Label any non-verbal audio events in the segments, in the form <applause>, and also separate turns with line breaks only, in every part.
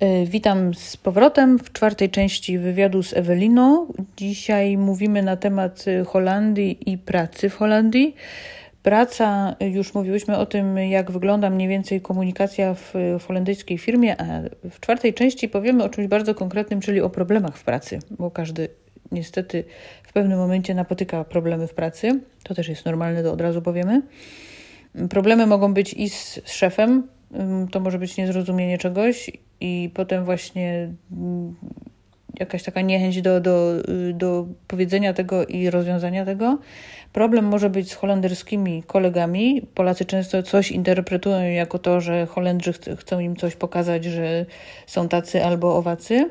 E, witam z powrotem w czwartej części wywiadu z Eweliną. Dzisiaj mówimy na temat Holandii i pracy w Holandii. Praca, już mówiłyśmy o tym, jak wygląda mniej więcej komunikacja w, w holendyjskiej firmie, a w czwartej części powiemy o czymś bardzo konkretnym, czyli o problemach w pracy, bo każdy niestety w pewnym momencie napotyka problemy w pracy. To też jest normalne, to od razu powiemy. Problemy mogą być i z szefem, to może być niezrozumienie czegoś, i potem właśnie jakaś taka niechęć do, do, do powiedzenia tego i rozwiązania tego. Problem może być z holenderskimi kolegami. Polacy często coś interpretują jako to, że Holendrzy chcą im coś pokazać, że są tacy albo owacy.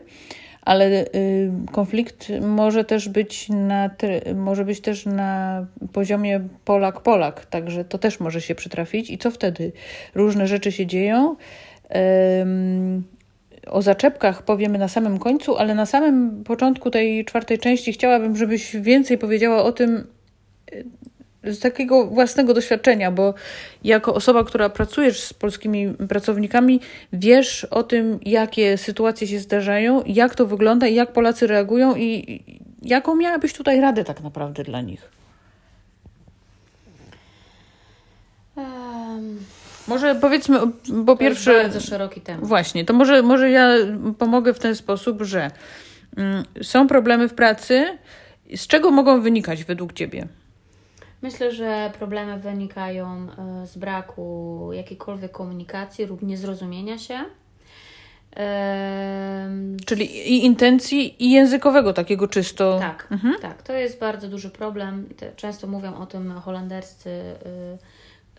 Ale y, konflikt może też być na, może być też na poziomie Polak-Polak, także to też może się przytrafić. I co wtedy? Różne rzeczy się dzieją. O zaczepkach powiemy na samym końcu, ale na samym początku tej czwartej części chciałabym, żebyś więcej powiedziała o tym z takiego własnego doświadczenia, bo jako osoba, która pracujesz z polskimi pracownikami, wiesz o tym, jakie sytuacje się zdarzają, jak to wygląda i jak Polacy reagują i jaką miałabyś tutaj radę tak naprawdę dla nich? Um. Może powiedzmy, bo
to
pierwsze.
Jest bardzo szeroki temat.
Właśnie, to może, może ja pomogę w ten sposób, że mm, są problemy w pracy. Z czego mogą wynikać według Ciebie?
Myślę, że problemy wynikają e, z braku jakiejkolwiek komunikacji lub niezrozumienia się.
Czyli i intencji, i językowego, takiego czysto.
Tak, mhm. tak. To jest bardzo duży problem. Często mówią o tym holenderscy y,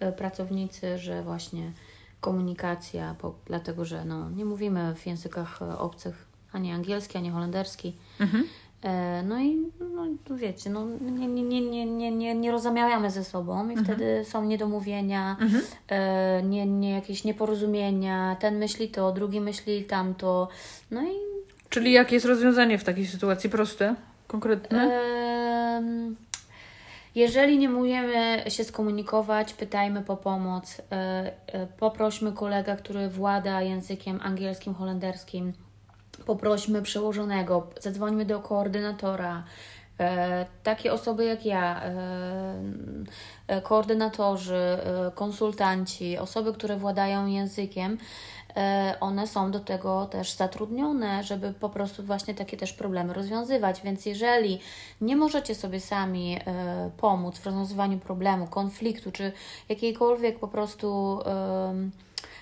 E, pracownicy, że właśnie komunikacja, bo, dlatego że no, nie mówimy w językach e, obcych ani angielski, ani holenderski. Mhm. E, no i no, wiecie, no, nie, nie, nie, nie, nie, nie rozmawiamy ze sobą i mhm. wtedy są niedomówienia, mhm. e, nie, nie, jakieś nieporozumienia. Ten myśli to, drugi myśli tamto. No i...
Czyli jakie jest rozwiązanie w takiej sytuacji? Proste, konkretne? E,
jeżeli nie umiemy się skomunikować, pytajmy po pomoc. E, e, poprośmy kolegę, który włada językiem angielskim, holenderskim. Poprośmy przełożonego, zadzwońmy do koordynatora. E, takie osoby jak ja, koordynatorzy, konsultanci, osoby, które władają językiem, E, one są do tego też zatrudnione, żeby po prostu właśnie takie też problemy rozwiązywać. Więc jeżeli nie możecie sobie sami e, pomóc w rozwiązywaniu problemu, konfliktu, czy jakiejkolwiek po prostu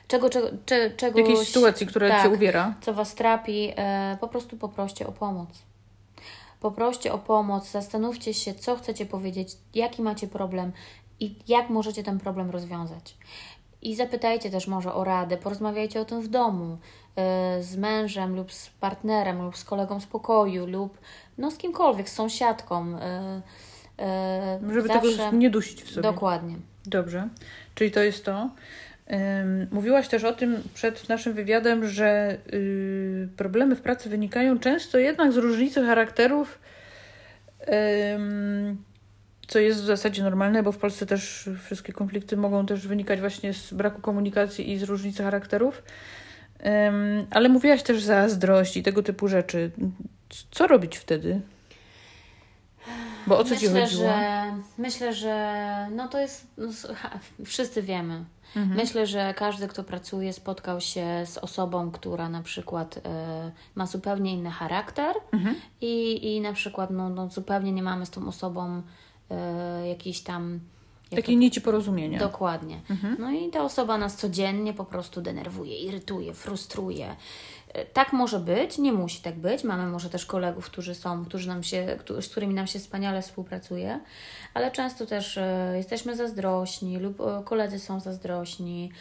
czego, czego, czegoś...
Jakiejś sytuacji, która tak, Cię uwiera.
Co Was trapi, e, po prostu poproście o pomoc. Poproście o pomoc, zastanówcie się, co chcecie powiedzieć, jaki macie problem i jak możecie ten problem rozwiązać. I zapytajcie też może o radę, porozmawiajcie o tym w domu yy, z mężem lub z partnerem lub z kolegą z pokoju lub no z kimkolwiek, z sąsiadką. Yy,
Żeby zawsze... tego nie dusić w sobie.
Dokładnie.
Dobrze, czyli to jest to. Mówiłaś też o tym przed naszym wywiadem, że y, problemy w pracy wynikają często jednak z różnicy charakterów co jest w zasadzie normalne, bo w Polsce też wszystkie konflikty mogą też wynikać właśnie z braku komunikacji i z różnicy charakterów. Ale mówiłaś też zazdrość i tego typu rzeczy. Co robić wtedy? Bo o co myślę, ci chodziło?
Że, myślę, że no to jest. No, wszyscy wiemy. Mhm. Myślę, że każdy, kto pracuje, spotkał się z osobą, która na przykład y, ma zupełnie inny charakter mhm. i, i na przykład no, no, zupełnie nie mamy z tą osobą e, jakiejś tam.
Takiej nici porozumienia.
Dokładnie. Mhm. No i ta osoba nas codziennie po prostu denerwuje, irytuje, frustruje. E, tak może być, nie musi tak być. Mamy może też kolegów, którzy są, którzy nam się, z którymi nam się wspaniale współpracuje, ale często też e, jesteśmy zazdrośni lub e, koledzy są zazdrośni,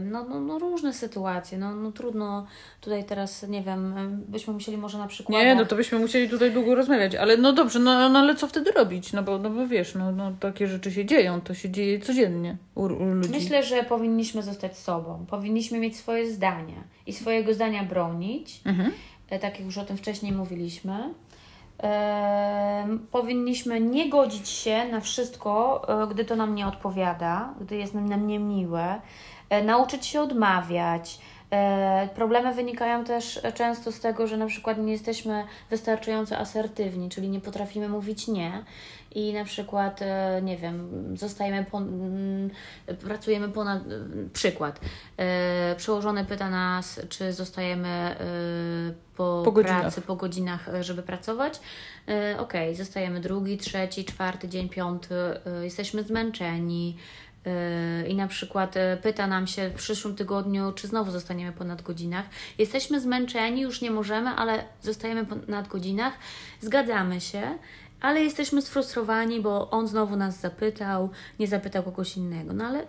no, no, no, różne sytuacje. No, no trudno tutaj teraz, nie wiem, byśmy musieli może na przykład.
Nie, no to byśmy musieli tutaj długo rozmawiać, ale no dobrze, no, no ale co wtedy robić? No bo, no bo wiesz, no, no takie rzeczy się dzieją, to się dzieje codziennie u, u ludzi.
Myślę, że powinniśmy zostać sobą, powinniśmy mieć swoje zdania i swojego zdania bronić, mhm. E, tak jak już o tym wcześniej mówiliśmy. Powinniśmy nie godzić się na wszystko, e, gdy to nam nie odpowiada, gdy jest nam niemiłe, e, nauczyć się odmawiać, problemy wynikają też często z tego, że na przykład nie jesteśmy wystarczająco asertywni, czyli nie potrafimy mówić nie. I na przykład, e, nie wiem, zostajemy, po, mm, pracujemy ponad, przykład, e, przełożony pyta nas, czy zostajemy po, po pracy, po godzinach, żeby pracować. Ok, zostajemy drugi, trzeci, czwarty dzień, piąty, jesteśmy zmęczeni, i na przykład yy, pyta nam się w przyszłym tygodniu, czy znowu zostaniemy po nadgodzinach. Jesteśmy zmęczeni, już nie możemy, ale zostajemy po nadgodzinach. Zgadzamy się, ale jesteśmy sfrustrowani, bo on znowu nas zapytał, nie zapytał kogoś innego. No ale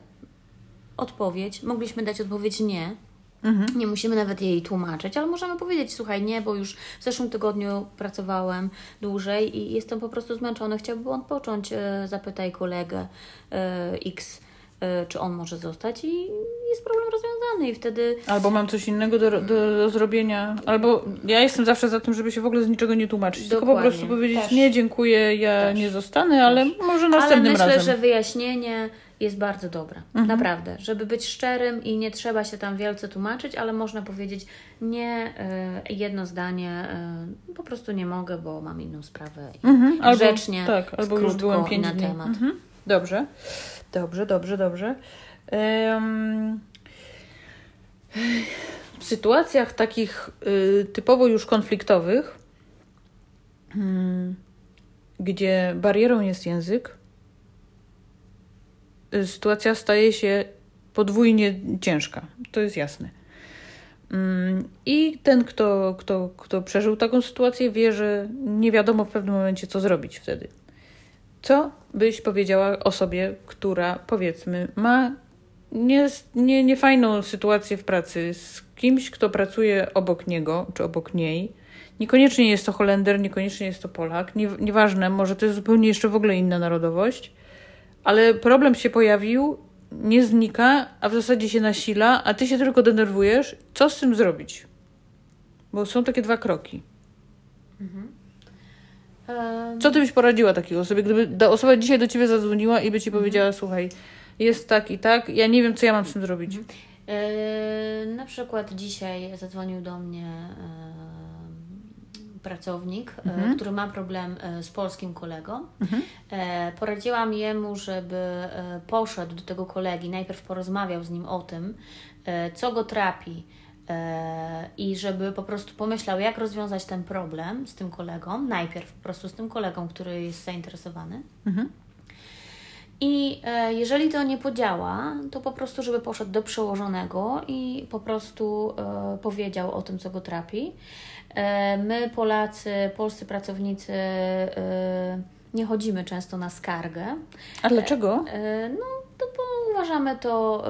odpowiedź, mogliśmy dać odpowiedź nie. Mhm. Nie musimy nawet jej tłumaczyć, ale możemy powiedzieć: Słuchaj, nie, bo już w zeszłym tygodniu pracowałem dłużej i jestem po prostu zmęczony, chciałbym odpocząć. Yy, zapytaj kolegę X E, czy on może zostać i jest problem rozwiązany i wtedy...
Albo mam coś innego do, do, do zrobienia, albo ja jestem zawsze za tym, żeby się w ogóle z niczego nie tłumaczyć, Dokładnie. tylko po prostu powiedzieć Też. nie, dziękuję, ja Też. nie zostanę, ale Też. może następnym
ale
myślę,
razem. że wyjaśnienie jest bardzo dobre. Mhm. Naprawdę. Żeby być szczerym i nie trzeba się tam wielce tłumaczyć, ale można powiedzieć nie, y, jedno zdanie, y, po prostu nie mogę, bo mam inną sprawę. I mhm. albo, grzecznie, tak, albo już byłem pięć na dni. temat. Mhm.
Dobrze. Dobrze, dobrze, dobrze. W sytuacjach takich y, typowo już konfliktowych, hmm, gdzie barierą jest język, y, sytuacja staje się podwójnie ciężka. To jest jasne. Mm, I ten, kto, kto, kto przeżył taką sytuację, wie, że nie wiadomo w pewnym momencie, co zrobić wtedy. Co byś powiedziała osobie, która powiedzmy ma nie, nie, niefajną sytuację w pracy z kimś, kto pracuje obok niego czy obok niej? Niekoniecznie jest to Holender, niekoniecznie jest to Polak, nie, nieważne, może to jest zupełnie jeszcze w ogóle inna narodowość, ale problem się pojawił, nie znika, a w zasadzie się nasila, a ty się tylko denerwujesz. Co z tym zrobić? Bo są takie dwa kroki. Mhm. Co ty byś poradziła takiej osobie, gdyby ta osoba dzisiaj do ciebie zadzwoniła i by ci powiedziała, mhm. słuchaj, jest tak i tak, ja nie wiem, co ja mam z tym zrobić.
E, na przykład dzisiaj zadzwonił do mnie e, pracownik, e, mhm. który ma problem z polskim kolegą. Mhm. Poradziłam jemu, żeby poszedł do tego kolegi, najpierw porozmawiał z nim o tym, co go trapi E, i żeby po prostu pomyślał, jak rozwiązać ten problem z tym kolegą, najpierw po prostu z tym kolegą, który jest zainteresowany. Mhm. I e, jeżeli to nie podziała, to po prostu, żeby poszedł do przełożonego i po prostu e, powiedział o tym, co go trapi. My, Polacy, polscy pracownicy, nie chodzimy często na skargę.
A dlaczego?
No, uważamy to.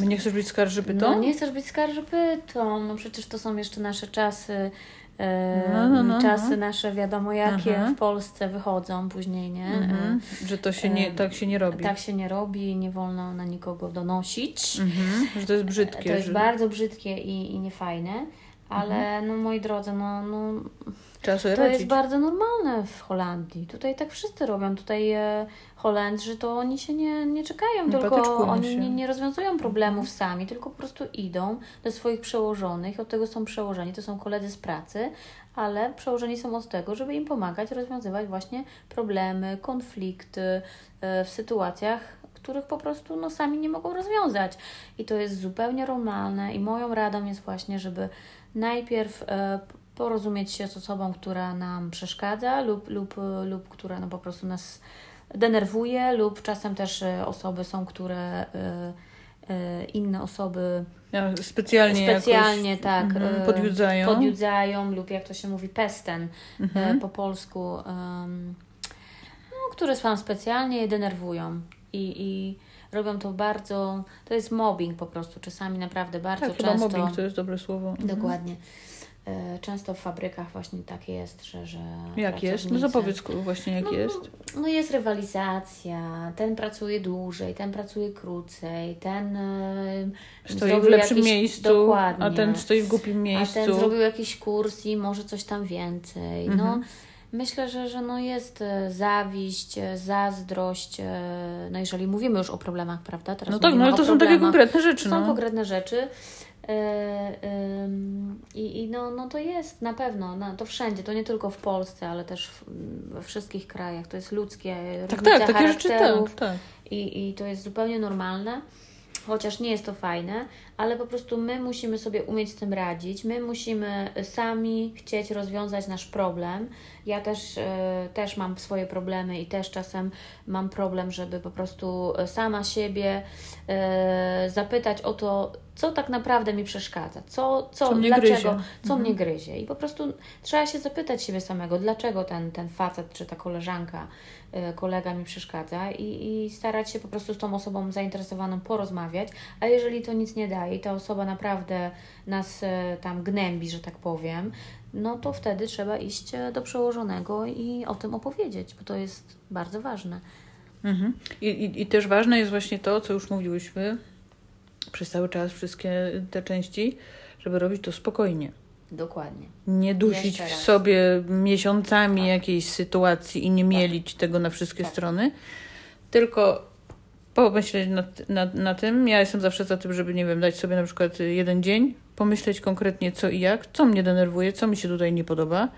Yy... Nie chcesz być skarżypytą?
No, nie chcesz być skarżypytą. No przecież to są jeszcze nasze czasy. No, no, no, czasy no. nasze, wiadomo jakie Aha. w Polsce wychodzą później, nie? Mhm.
Że to się nie, tak się nie robi.
Tak się nie robi, nie wolno na nikogo donosić. Mhm.
Że to jest brzydkie.
To jest że... bardzo brzydkie i, i niefajne, ale mhm. no moi drodzy, no, no
Trzeba sobie
to
radzić.
jest bardzo normalne w Holandii. Tutaj tak wszyscy robią. Tutaj e, Holendrzy to oni się nie, nie czekają, nie tylko oni nie, nie, rozwiązują problemów sami, tylko po prostu idą do swoich przełożonych. Od tego są przełożeni, to są koledzy z pracy, ale przełożeni są od tego, żeby im pomagać rozwiązywać właśnie problemy, konflikty e, w sytuacjach, których po prostu no, sami nie mogą rozwiązać. I to jest zupełnie normalne i moją radą jest właśnie, żeby najpierw e, porozumieć się z osobą, która nam przeszkadza lub, lub, lub która no, po prostu nas denerwuje, lub czasem też e, osoby są, które e, e, inne osoby
specjalnie,
specjalnie jakoś, tak,
mm, podjudzają.
podjudzają, lub jak to się mówi, pesten mhm. po polsku, no, które są specjalnie je denerwują i, i robią to bardzo, to jest mobbing po prostu, czasami naprawdę bardzo
tak,
często.
mobbing to jest dobre słowo.
Mhm. Dokładnie. Mhm. E, często w fabrykach właśnie tak jest, że. że
jak jest? No zapowiedz właśnie, jak
no,
jest.
No jest rywalizacja, ten pracuje dłużej, ten pracuje krócej, ten. E,
stoi w lepszym jakiś, miejscu, dokładnie, a ten stoi w głupim miejscu.
A ten zrobił jakiś kurs i może coś tam więcej. No, mhm. No, Myślę, że, że no jest e, zawiść, zazdrość, no jeżeli mówimy już o problemach, prawda?
Teraz no tak, no ale to są takie konkretne rzeczy.
Są
no.
konkretne rzeczy. I, i no, no to jest na pewno, no, to wszędzie, to nie tylko w Polsce, ale też w, we wszystkich krajach. To jest ludzkie,
tak, tak, takie rzeczy, tak, tak.
I, I to jest zupełnie normalne chociaż nie jest to fajne, ale po prostu my musimy sobie umieć z tym radzić, my musimy sami chcieć rozwiązać nasz problem. Ja też, e, też mam swoje problemy i też czasem mam problem, żeby po prostu sama siebie e, zapytać o to, co tak naprawdę mi przeszkadza, co, co,
co mnie
dlaczego,
gryzie.
co mhm. mnie gryzie. I po prostu trzeba się zapytać siebie samego, dlaczego ten, ten facet czy ta koleżanka, y, kolega mi przeszkadza i, i starać się po prostu z tą osobą zainteresowaną porozmawiać, a jeżeli to nic nie daje i ta osoba naprawdę nas y, tam gnębi, że tak powiem, no to wtedy trzeba iść y, do przełożonego i o tym opowiedzieć, bo to jest bardzo ważne.
Mhm. I, i, I też ważne jest właśnie to, co już mówiłyśmy, przez cały czas wszystkie te części, żeby robić to spokojnie.
Dokładnie.
Nie dusić w sobie miesiącami tak. jakiejś sytuacji i nie tak. mielić tego na wszystkie tak. strony, tylko pomyśleć nad, nad, na tym. Ja jestem zawsze za tym, żeby, nie wiem, dać sobie na przykład jeden dzień, pomyśleć konkretnie co i jak, co mnie denerwuje, co mi się tutaj nie podoba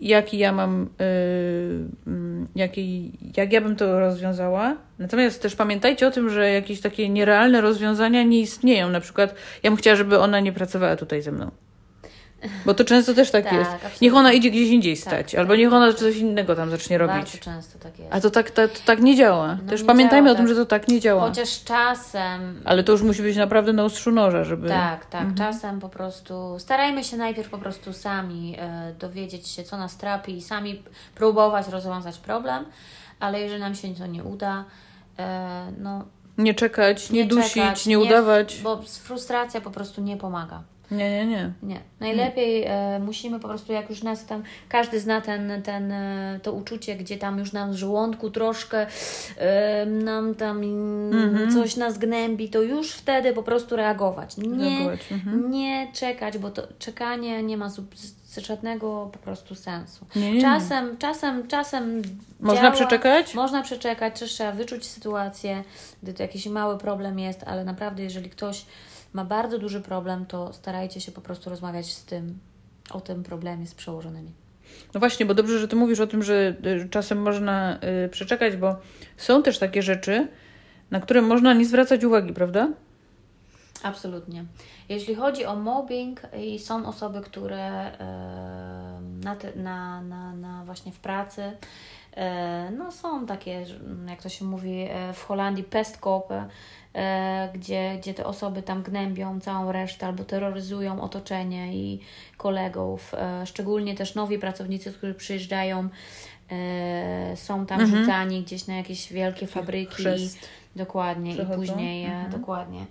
jaki ja mam, yy, jaki, jak ja bym to rozwiązała. Natomiast też pamiętajcie o tym, że jakieś takie nierealne rozwiązania nie istnieją. Na przykład ja bym chciała, żeby ona nie pracowała tutaj ze mną. Bo to często też tak, tak jest. Absolutnie. Niech ona idzie gdzieś indziej tak, stać, tak, albo niech ona coś innego tam zacznie robić. Bardzo
często tak jest.
A to tak, to, to tak nie działa. No też nie pamiętajmy działa, o tym, tak. że to tak nie działa.
Chociaż czasem.
Ale to już musi być naprawdę na ostrzu noża, żeby.
Tak, tak. Mhm. Czasem po prostu starajmy się najpierw po prostu sami e, dowiedzieć się, co nas trapi i sami próbować rozwiązać problem, ale jeżeli nam się to nie uda, e, no.
Nie czekać, nie, nie dusić, czekać, nie udawać.
Nie, bo frustracja po prostu nie pomaga.
Nie, nie, nie.
Nie. Najlepiej e, musimy po prostu, jak już nas tam, każdy zna ten, ten, e, to uczucie, gdzie tam już nam w żołądku troszkę e, nam tam mhm. coś nas gnębi, to już wtedy po prostu reagować. Nie, reagować. Mhm. nie czekać, bo to czekanie nie ma żadnego po prostu sensu.
Nie, nie,
czasem, czasem, czasem
Można
działa,
przeczekać?
Można przeczekać, trzeba wyczuć sytuację, gdy to jakiś mały problem jest, ale naprawdę jeżeli ktoś ma bardzo duży problem, to starajcie się po prostu rozmawiać z tym, o tym problemie z przełożonymi.
No właśnie, bo dobrze, że Ty mówisz o tym, że y, czasem można y, przeczekać, bo są też takie rzeczy, na które można nie zwracać uwagi, prawda?
Absolutnie. Jeśli chodzi o mobbing i są osoby, które y, na, te, na, na, na właśnie w pracy, no są takie, jak to się mówi w Holandii, pestkopy, E, gdzie, gdzie te osoby tam gnębią całą resztę albo terroryzują otoczenie i kolegów. E, szczególnie też nowi pracownicy, którzy przyjeżdżają, e, są tam mhm. rzucani gdzieś na jakieś wielkie fabryki. Dokładnie, i później mhm. dokładnie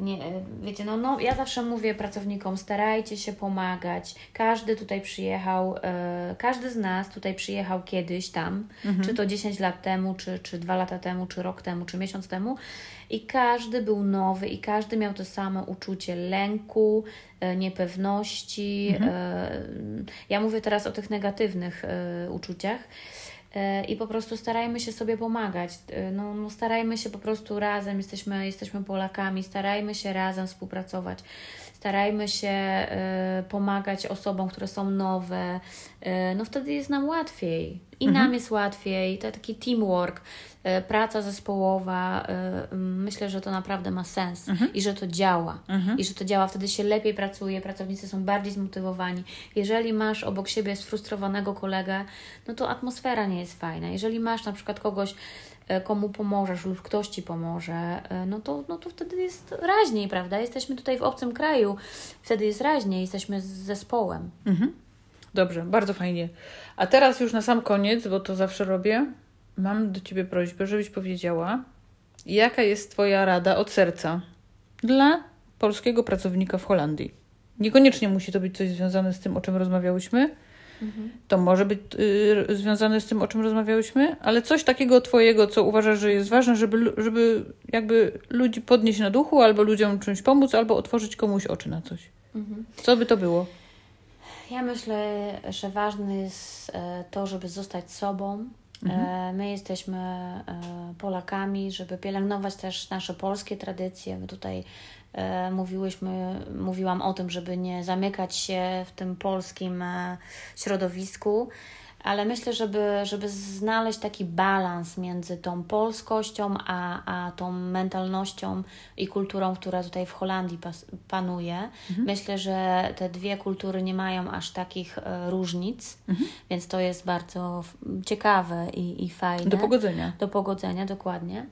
nie, wiecie, no, no ja zawsze mówię pracownikom, starajcie się pomagać. Każdy tutaj przyjechał, e, każdy z nas tutaj przyjechał kiedyś tam, mhm. czy to 10 lat temu, czy, czy 2 lata temu, czy rok temu, czy miesiąc temu i każdy był nowy i każdy miał to samo uczucie lęku, e, niepewności. Mhm. E, ja mówię teraz o tych negatywnych e, uczuciach. I po prostu starajmy się sobie pomagać. No, no, starajmy się po prostu razem, jesteśmy, jesteśmy Polakami, starajmy się razem współpracować. Starajmy się pomagać osobom, które są nowe. no wtedy jest nam łatwiej. I mhm. nam jest łatwiej. To taki teamwork. E, praca zespołowa, myślę, że to naprawdę ma sens mhm. i że to działa. Mhm. I że to działa, wtedy się lepiej pracuje, pracownicy są bardziej zmotywowani. Jeżeli masz obok siebie sfrustrowanego kolegę, no to atmosfera nie jest fajna. Jeżeli masz na przykład kogoś, komu pomożesz lub ktoś ci pomoże, no to, no to wtedy jest raźniej, prawda? Jesteśmy tutaj w obcym kraju, wtedy jest raźniej, jesteśmy z zespołem.
Mhm. Dobrze, bardzo fajnie. A teraz już na sam koniec, bo to zawsze robię, mam do Ciebie prośbę, żebyś powiedziała, jaka jest Twoja rada od serca dla polskiego pracownika w Holandii. Niekoniecznie musi to być coś związane z tym, o czym rozmawiałyśmy. Mhm. To może być y, związane z tym, o czym rozmawiałyśmy, ale coś takiego Twojego, co uważasz, że jest ważne, żeby, żeby jakby ludzi podnieść na duchu, albo ludziom czymś pomóc, albo otworzyć komuś oczy na coś. Mhm. Co by to było?
Ja myślę, że ważne jest e, to, żeby zostać sobą. Mhm. My jesteśmy Polakami, żeby pielęgnować też nasze polskie tradycje. My tutaj mówiłyśmy, mówiłam o tym, żeby nie zamykać się w tym polskim środowisku ale myślę, żeby, żeby znaleźć taki balans między tą polskością, a, a tą mentalnością i kulturą, która tutaj w Holandii pas, panuje. Mhm. Myślę, że te dwie kultury nie mają aż takich e, różnic, mhm. więc to jest bardzo ciekawe i, i fajne.
Do pogodzenia.
Do pogodzenia, dokładnie.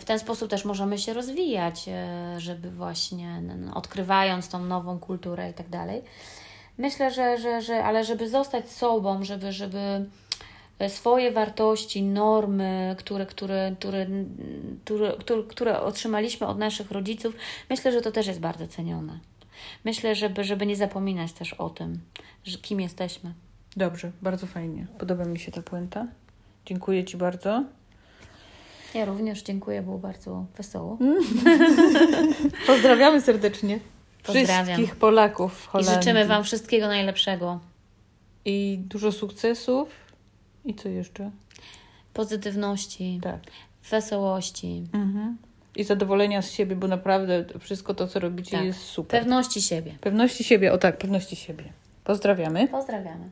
W ten sposób też możemy się rozwijać, e, żeby właśnie odkrywając tą nową kulturę i tak dalej. Myślę, że, że, że ale żeby zostać sobą, żeby, żeby swoje wartości, normy, które, które, które, które, które, które otrzymaliśmy od naszych rodziców, myślę, że to też jest bardzo cenione. Myślę, żeby, żeby nie zapominać też o tym, że kim jesteśmy.
Dobrze, bardzo fajnie. Podoba mi się ta puenta. Dziękuję Ci bardzo.
Ja również dziękuję, było bardzo wesoło. <laughs>
Pozdrawiamy serdecznie. Pozdrawiam. Wszystkich Polaków w Holandii.
I życzymy Wam wszystkiego najlepszego.
I dużo sukcesów. I co jeszcze?
Pozytywności. Tak. Wesołości. Mhm.
I zadowolenia z siebie, bo naprawdę wszystko to, co robicie, tak. jest super.
Pewności siebie.
Pewności siebie, o tak, pewności siebie. Pozdrawiamy.
Pozdrawiamy.